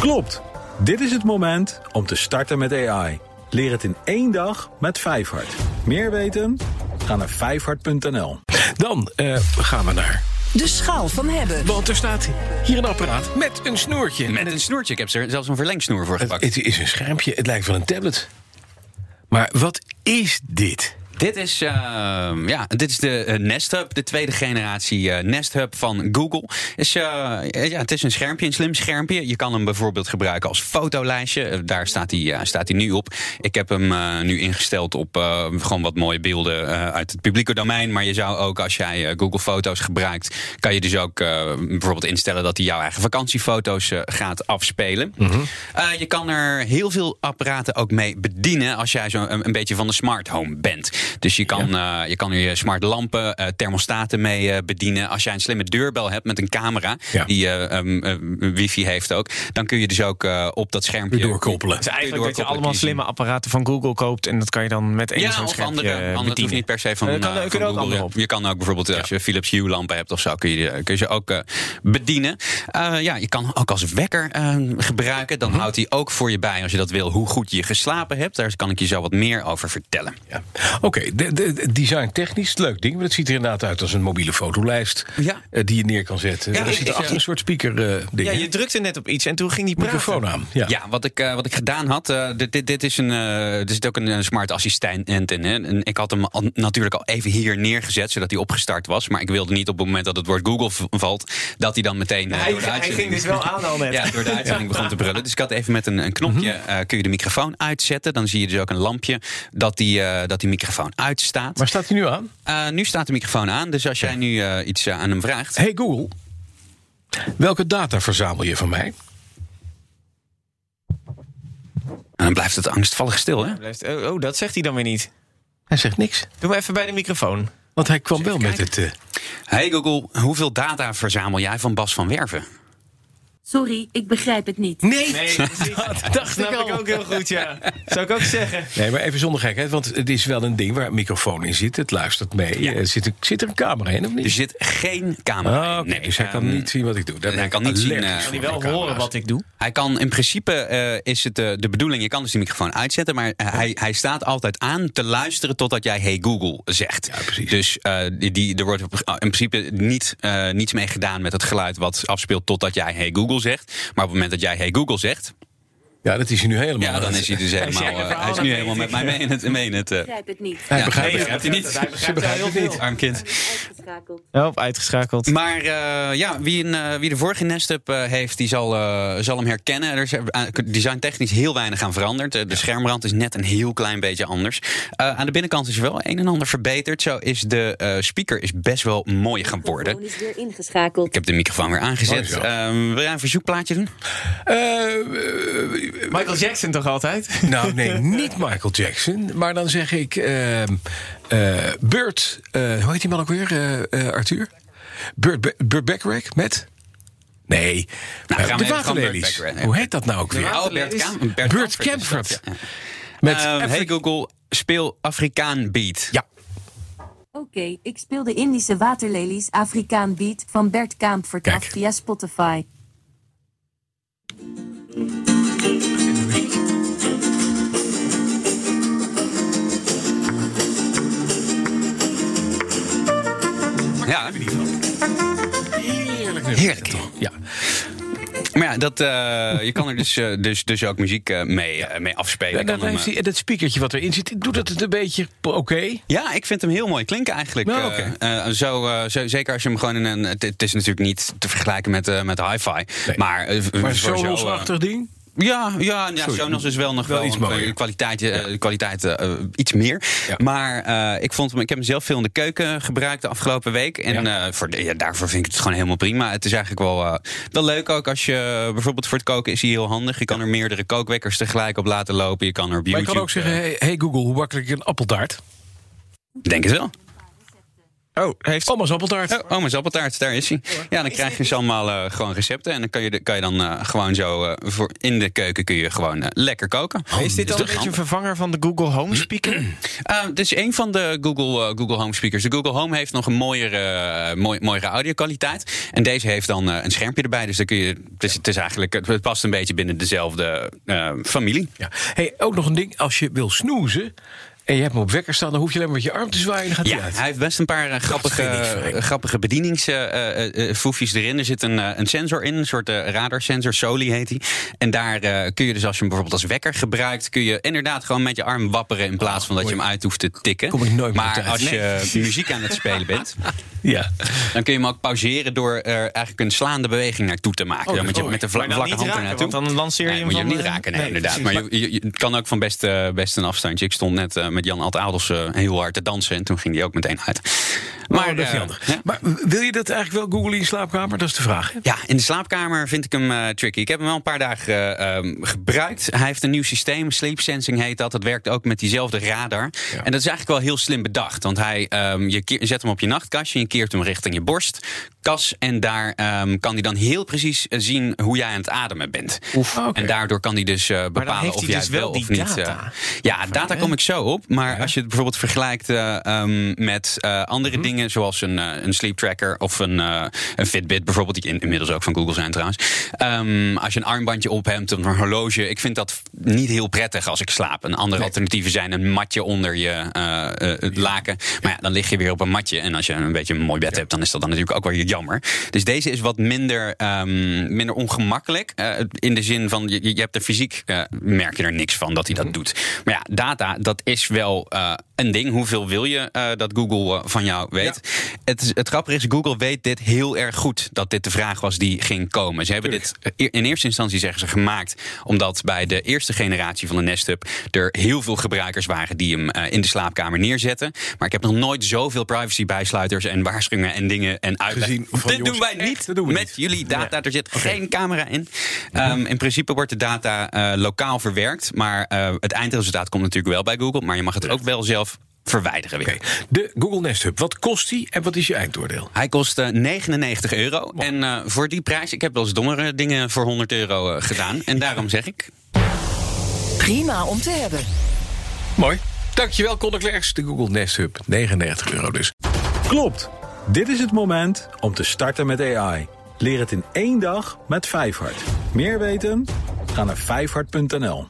Klopt. Dit is het moment om te starten met AI. Leer het in één dag met Vijfhart. Meer weten? Ga naar vijfhart.nl. Dan eh, gaan we naar. De schaal van hebben. Want er staat hier een apparaat met een snoertje. Met een snoertje. Ik heb er zelfs een verlengsnoer voor gepakt. Het is een schermpje. Het lijkt wel een tablet. Maar wat is dit? Dit is, uh, ja, dit is de uh, Nest Hub, de tweede generatie uh, Nest Hub van Google. Is, ja, het is een schermpje, een slim schermpje. Je kan hem bijvoorbeeld gebruiken als fotolijstje. Daar staat hij, staat hij nu op. Ik heb hem nu ingesteld op gewoon wat mooie beelden uit het publieke domein. Maar je zou ook, als jij Google Foto's gebruikt, kan je dus ook bijvoorbeeld instellen dat hij jouw eigen vakantiefoto's gaat afspelen. Mm -hmm. je kan er heel veel apparaten ook mee bedienen als jij zo een, een beetje van de smart home bent. Dus je kan, ja. uh, je kan er je smart lampen, uh, thermostaten mee uh, bedienen. Als jij een slimme deurbel hebt met een camera, ja. die um, wifi heeft ook, dan kun je dus ook op dat schermpje doorkoppelen. Dus eigenlijk dat je allemaal slimme apparaten van Google koopt en dat kan je dan met één ja, zo'n schermpje andere, andere, bedienen. niet per se van, kan, van kun je, ook Google. op. je kan ook bijvoorbeeld als je Philips Hue lampen hebt of zo, kun je, kun je ze ook bedienen. ja, je kan ook als wekker gebruiken. Dan Mhm. houdt hij ook voor je bij, als je dat wil, hoe goed je geslapen hebt. Daar kan ik je zo wat meer over vertellen. Ja. Oké, okay, de, de, design technisch leuk ding. Maar het ziet er inderdaad uit als een mobiele fotolijst. Ja. Uh, die je neer kan zetten. Ja, er zit achter een soort speaker uh, ding. Ja, je drukte net op iets en toen ging die praten. microfoon aan. Ja. Ja, wat ik, eh, wat ik gedaan had, eh, dit, dit, dit is een, eh, er zit ook een, een smart assistent in. Hè? En ik had hem al- natuurlijk al even hier neergezet, zodat hij opgestart was. Maar ik wilde niet op het moment dat het woord Google valt, dat hij dan meteen eh, Hij, door de hij uitzending... ging dus wel aan al net. Ja, door de uitzending begon te brullen. Dus ik had even met een, een knopje, Mhm. eh, kun je de microfoon uitzetten. Dan zie je dus ook een lampje dat die, eh, dat die microfoon uitstaat. Waar staat hij nu aan? Eh, nu staat de microfoon aan, dus als jij nu eh, iets eh, aan hem vraagt... Hey Google, welke data verzamel je van mij? dan blijft het angstvallig stil, hè? Blijft- Oh, oh, dat zegt hij dan weer niet. Hij zegt niks. Doe maar even bij de microfoon. Want hij kwam wel met het. Hey Google, hoeveel data verzamel jij van Bas van Werven? Sorry, ik begrijp het niet. nee! Nee, dat dacht snap ik ook heel goed, ja. Zou ik ook zeggen. Nee, maar even zonder gekheid, want het is wel een ding waar een microfoon in zit. Het luistert mee. Ja. Eh, Zit, er, zit er een camera in of niet? Er zit geen camera in. oké, Nee, dus hij kan ehm, niet zien wat ik doe. Daar hij ben kan ik niet zien, eh, voor, Kan hij wel horen wat ik doe? Hij kan in principe eh, is het eh, de bedoeling, je kan dus die microfoon uitzetten, maar eh, hij, hij staat altijd aan te luisteren totdat jij Hey Google zegt. Ja, precies. Dus eh, die, die, er wordt in principe niet, eh, niets mee gedaan met het geluid wat afspeelt totdat jij Hey Google zegt. Maar op het moment dat jij Hey Google zegt, Ja, dat is hij nu helemaal. ja, dan is hij dus helemaal. eh, hij is nu helemaal met mij mee in het. Mee in het eh, Ik begrijp het niet. Hij Ja, begrijpt nee, het. begrijpt hij niet. Hij begrijpt begrijpen heel het niet. arm kind. Uitgeschakeld. Oh, uitgeschakeld. Maar eh, ja, wie, een, eh, wie de vorige Nest-Up eh, heeft, die zal, eh, zal hem herkennen. Er is designtechnisch heel weinig aan veranderd. De schermrand is net een heel klein beetje anders. Eh, aan de binnenkant is wel een en ander verbeterd. Zo is de eh, speaker is best wel mooi geworden. Telefoon is weer ingschakeld. Ik heb de microfoon weer aangezet. Zo. Ehm, wil jij een verzoekplaatje doen? Michael Jackson toch altijd? nou, nee, niet Michael Jackson. Maar dan zeg ik eh Burt, eh, hoe heet die man ook weer, eh, eh, Arthur? Burt, Be- met? Nee, Nou, de waterlelies. Hoe heet dat nou ook weer? Oh, Bert, Kam Bert, Bert Camford is dat, Camford. ja. Met hey Google, speel Afrikaan beat. Ja, Oké, ik speel de Indische waterlelies Afrikaan Beat van Bert af via Spotify. Ja, heerlijk. Heerlijk. Ja. maar ja, dat, eh, je kan er dus, eh, dus, dus ook muziek eh, mee, mee afspelen. Eh, hij, dat speakertje wat erin zit, doet dat het een beetje oké? Ja, ik vind hem heel mooi klinken eigenlijk. Nou, zo, zo, zeker als je hem gewoon in een... Het, is natuurlijk niet te vergelijken met, met hi-fi. Nee. Maar, Maar voor zo, Sonos-achtig ding? Ja, ja, ja Sorry. Sonos is wel nog Wel wel, iets mooier. kwaliteit, eh, kwaliteit eh, iets meer. Ja. Maar eh, ik, vond, ik heb hem zelf veel in de keuken gebruikt de afgelopen week. En Ja. eh, voor de- ja, daarvoor vind ik het gewoon helemaal prima. Het is eigenlijk wel, eh, wel leuk ook als je bijvoorbeeld voor het koken is hij heel handig. Je kan er meerdere kookwekkers tegelijk op laten lopen. Je kan er op Maar je kan ook zeggen, eh, hey, hey Google, hoe makkelijk een appeltaart? denk het wel. Oh, heeft Oma's appeltaart. Oh, oma's appeltaart, daar is hij. Ja, dan krijg je dus allemaal eh, gewoon recepten. En dan kan je, de- kan je dan eh, gewoon zo eh, voor in de keuken kun je gewoon lekker koken. Is dit dan een beetje een vervanger van de Google Home Speaker? Uh, dit is een van de Google, Google Home speakers. De Google Home heeft nog een mooiere, eh, mooi, mooiere audio-kwaliteit. En deze heeft dan eh, een schermpje erbij. Dus dan kun je, het, is, het, is eigenlijk, het, past een beetje binnen dezelfde eh, familie. Ja. Hey, ook nog een ding. Als je wil snoezen en je hebt hem op wekker staan... dan hoef je alleen maar met je arm te zwaaien dan gaat hij Ja, uit. hij heeft best een paar eh, grappige, fijn. eh, grappige bedieningsfoefjes erin. Er zit een, eh, een sensor in, een soort eh, radarsensor, Soli heet die. En daar eh, kun je dus als je hem bijvoorbeeld als wekker gebruikt... kun je inderdaad gewoon met je arm wapperen... in plaats van dat je hem uit hoeft te tikken. Kom ik nooit meer maar als je muziek aan het spelen bent... Ja. dan kun je hem ook pauzeren door er eigenlijk een slaande beweging naartoe te maken. Oh, dan met, je, oh, met de vla- Maar vlakke hand er raken, naartoe. want dan lanceer je Nee, hem moet je hem niet eh, raken, nee, nee, inderdaad. Maar je, het kan ook van best, eh, best een afstandje. Ik stond net eh, met Jan Alt-Adels eh, heel hard te dansen... en toen ging die ook meteen uit. Maar dat is eh, niet handig. ja. Maar wil je dat eigenlijk wel googlen in je slaapkamer? Dat is de vraag. hè? Ja, in de slaapkamer vind ik hem eh, tricky. Ik heb hem wel een paar dagen eh, ehm, gebruikt. Hij heeft een nieuw systeem, sleep sensing heet dat. Dat werkt ook met diezelfde radar. En dat is eigenlijk wel heel slim bedacht. Want hij, ehm, je zet hem op je nachtkastje, je keert hem richting je borst. Kas, en daar ehm, kan hij dan heel precies eh, zien hoe jij aan het ademen bent. En daardoor kan hij dus eh, bepalen of jij dus wel of niet. eh, data. ja, data kom ik zo op. Maar als je het bijvoorbeeld vergelijkt eh, ehm, met andere Mhm. dingen, zoals een, een sleep tracker of een, een Fitbit bijvoorbeeld, die in- inmiddels ook van Google zijn trouwens. Ehm, als je een armbandje op hebt of een horloge, ik vind dat niet heel prettig als ik slaap. Een andere alternatieven zijn een matje onder je het laken. Maar ja, dan lig je weer op een matje. En als je een beetje een mooi bed hebt, dan is dat dan natuurlijk ook wel jammer. Dus deze is wat minder, ehm, minder ongemakkelijk. eh, in de zin van, je, je hebt er fysiek, eh, merk je er niks van dat hij dat doet. Maar ja, data, dat is wel eh, een ding. Hoeveel wil je eh, dat Google eh, van jou weet? Het, het grappige is, Google weet dit heel erg goed. Dat dit de vraag was die ging komen. Ze hebben dit eh, in eerste instantie, zeggen ze, gemaakt. Omdat bij de eerste generatie van de Nest Hub... er heel veel gebruikers waren die hem in de slaapkamer neerzetten. Maar ik heb nog nooit zoveel privacy-bijsluiters... en waarschuwingen en dingen en uitleg. Gezien Dit jongens, doen wij niet dat doen we met niet. jullie data. Er zit geen camera in. Ehm, in principe wordt de data lokaal verwerkt. Maar het eindresultaat komt natuurlijk wel bij Google. Maar je mag het ook wel zelf verwijderen weer. De Google Nest Hub. Wat kost die en wat is je eindoordeel? Hij kost eh, 99 euro. En eh, voor die prijs, ik heb wel eens dommere dingen voor 100 euro eh, gedaan. En daarom zeg ik, Prima om te hebben. Mooi. Dankjewel, Conor Klerks. De Google Nest Hub. 99 euro dus. Klopt. Dit is het moment om te starten met AI. Leer het in één dag met Vijfhart. Meer weten? Ga naar vijfhart.nl.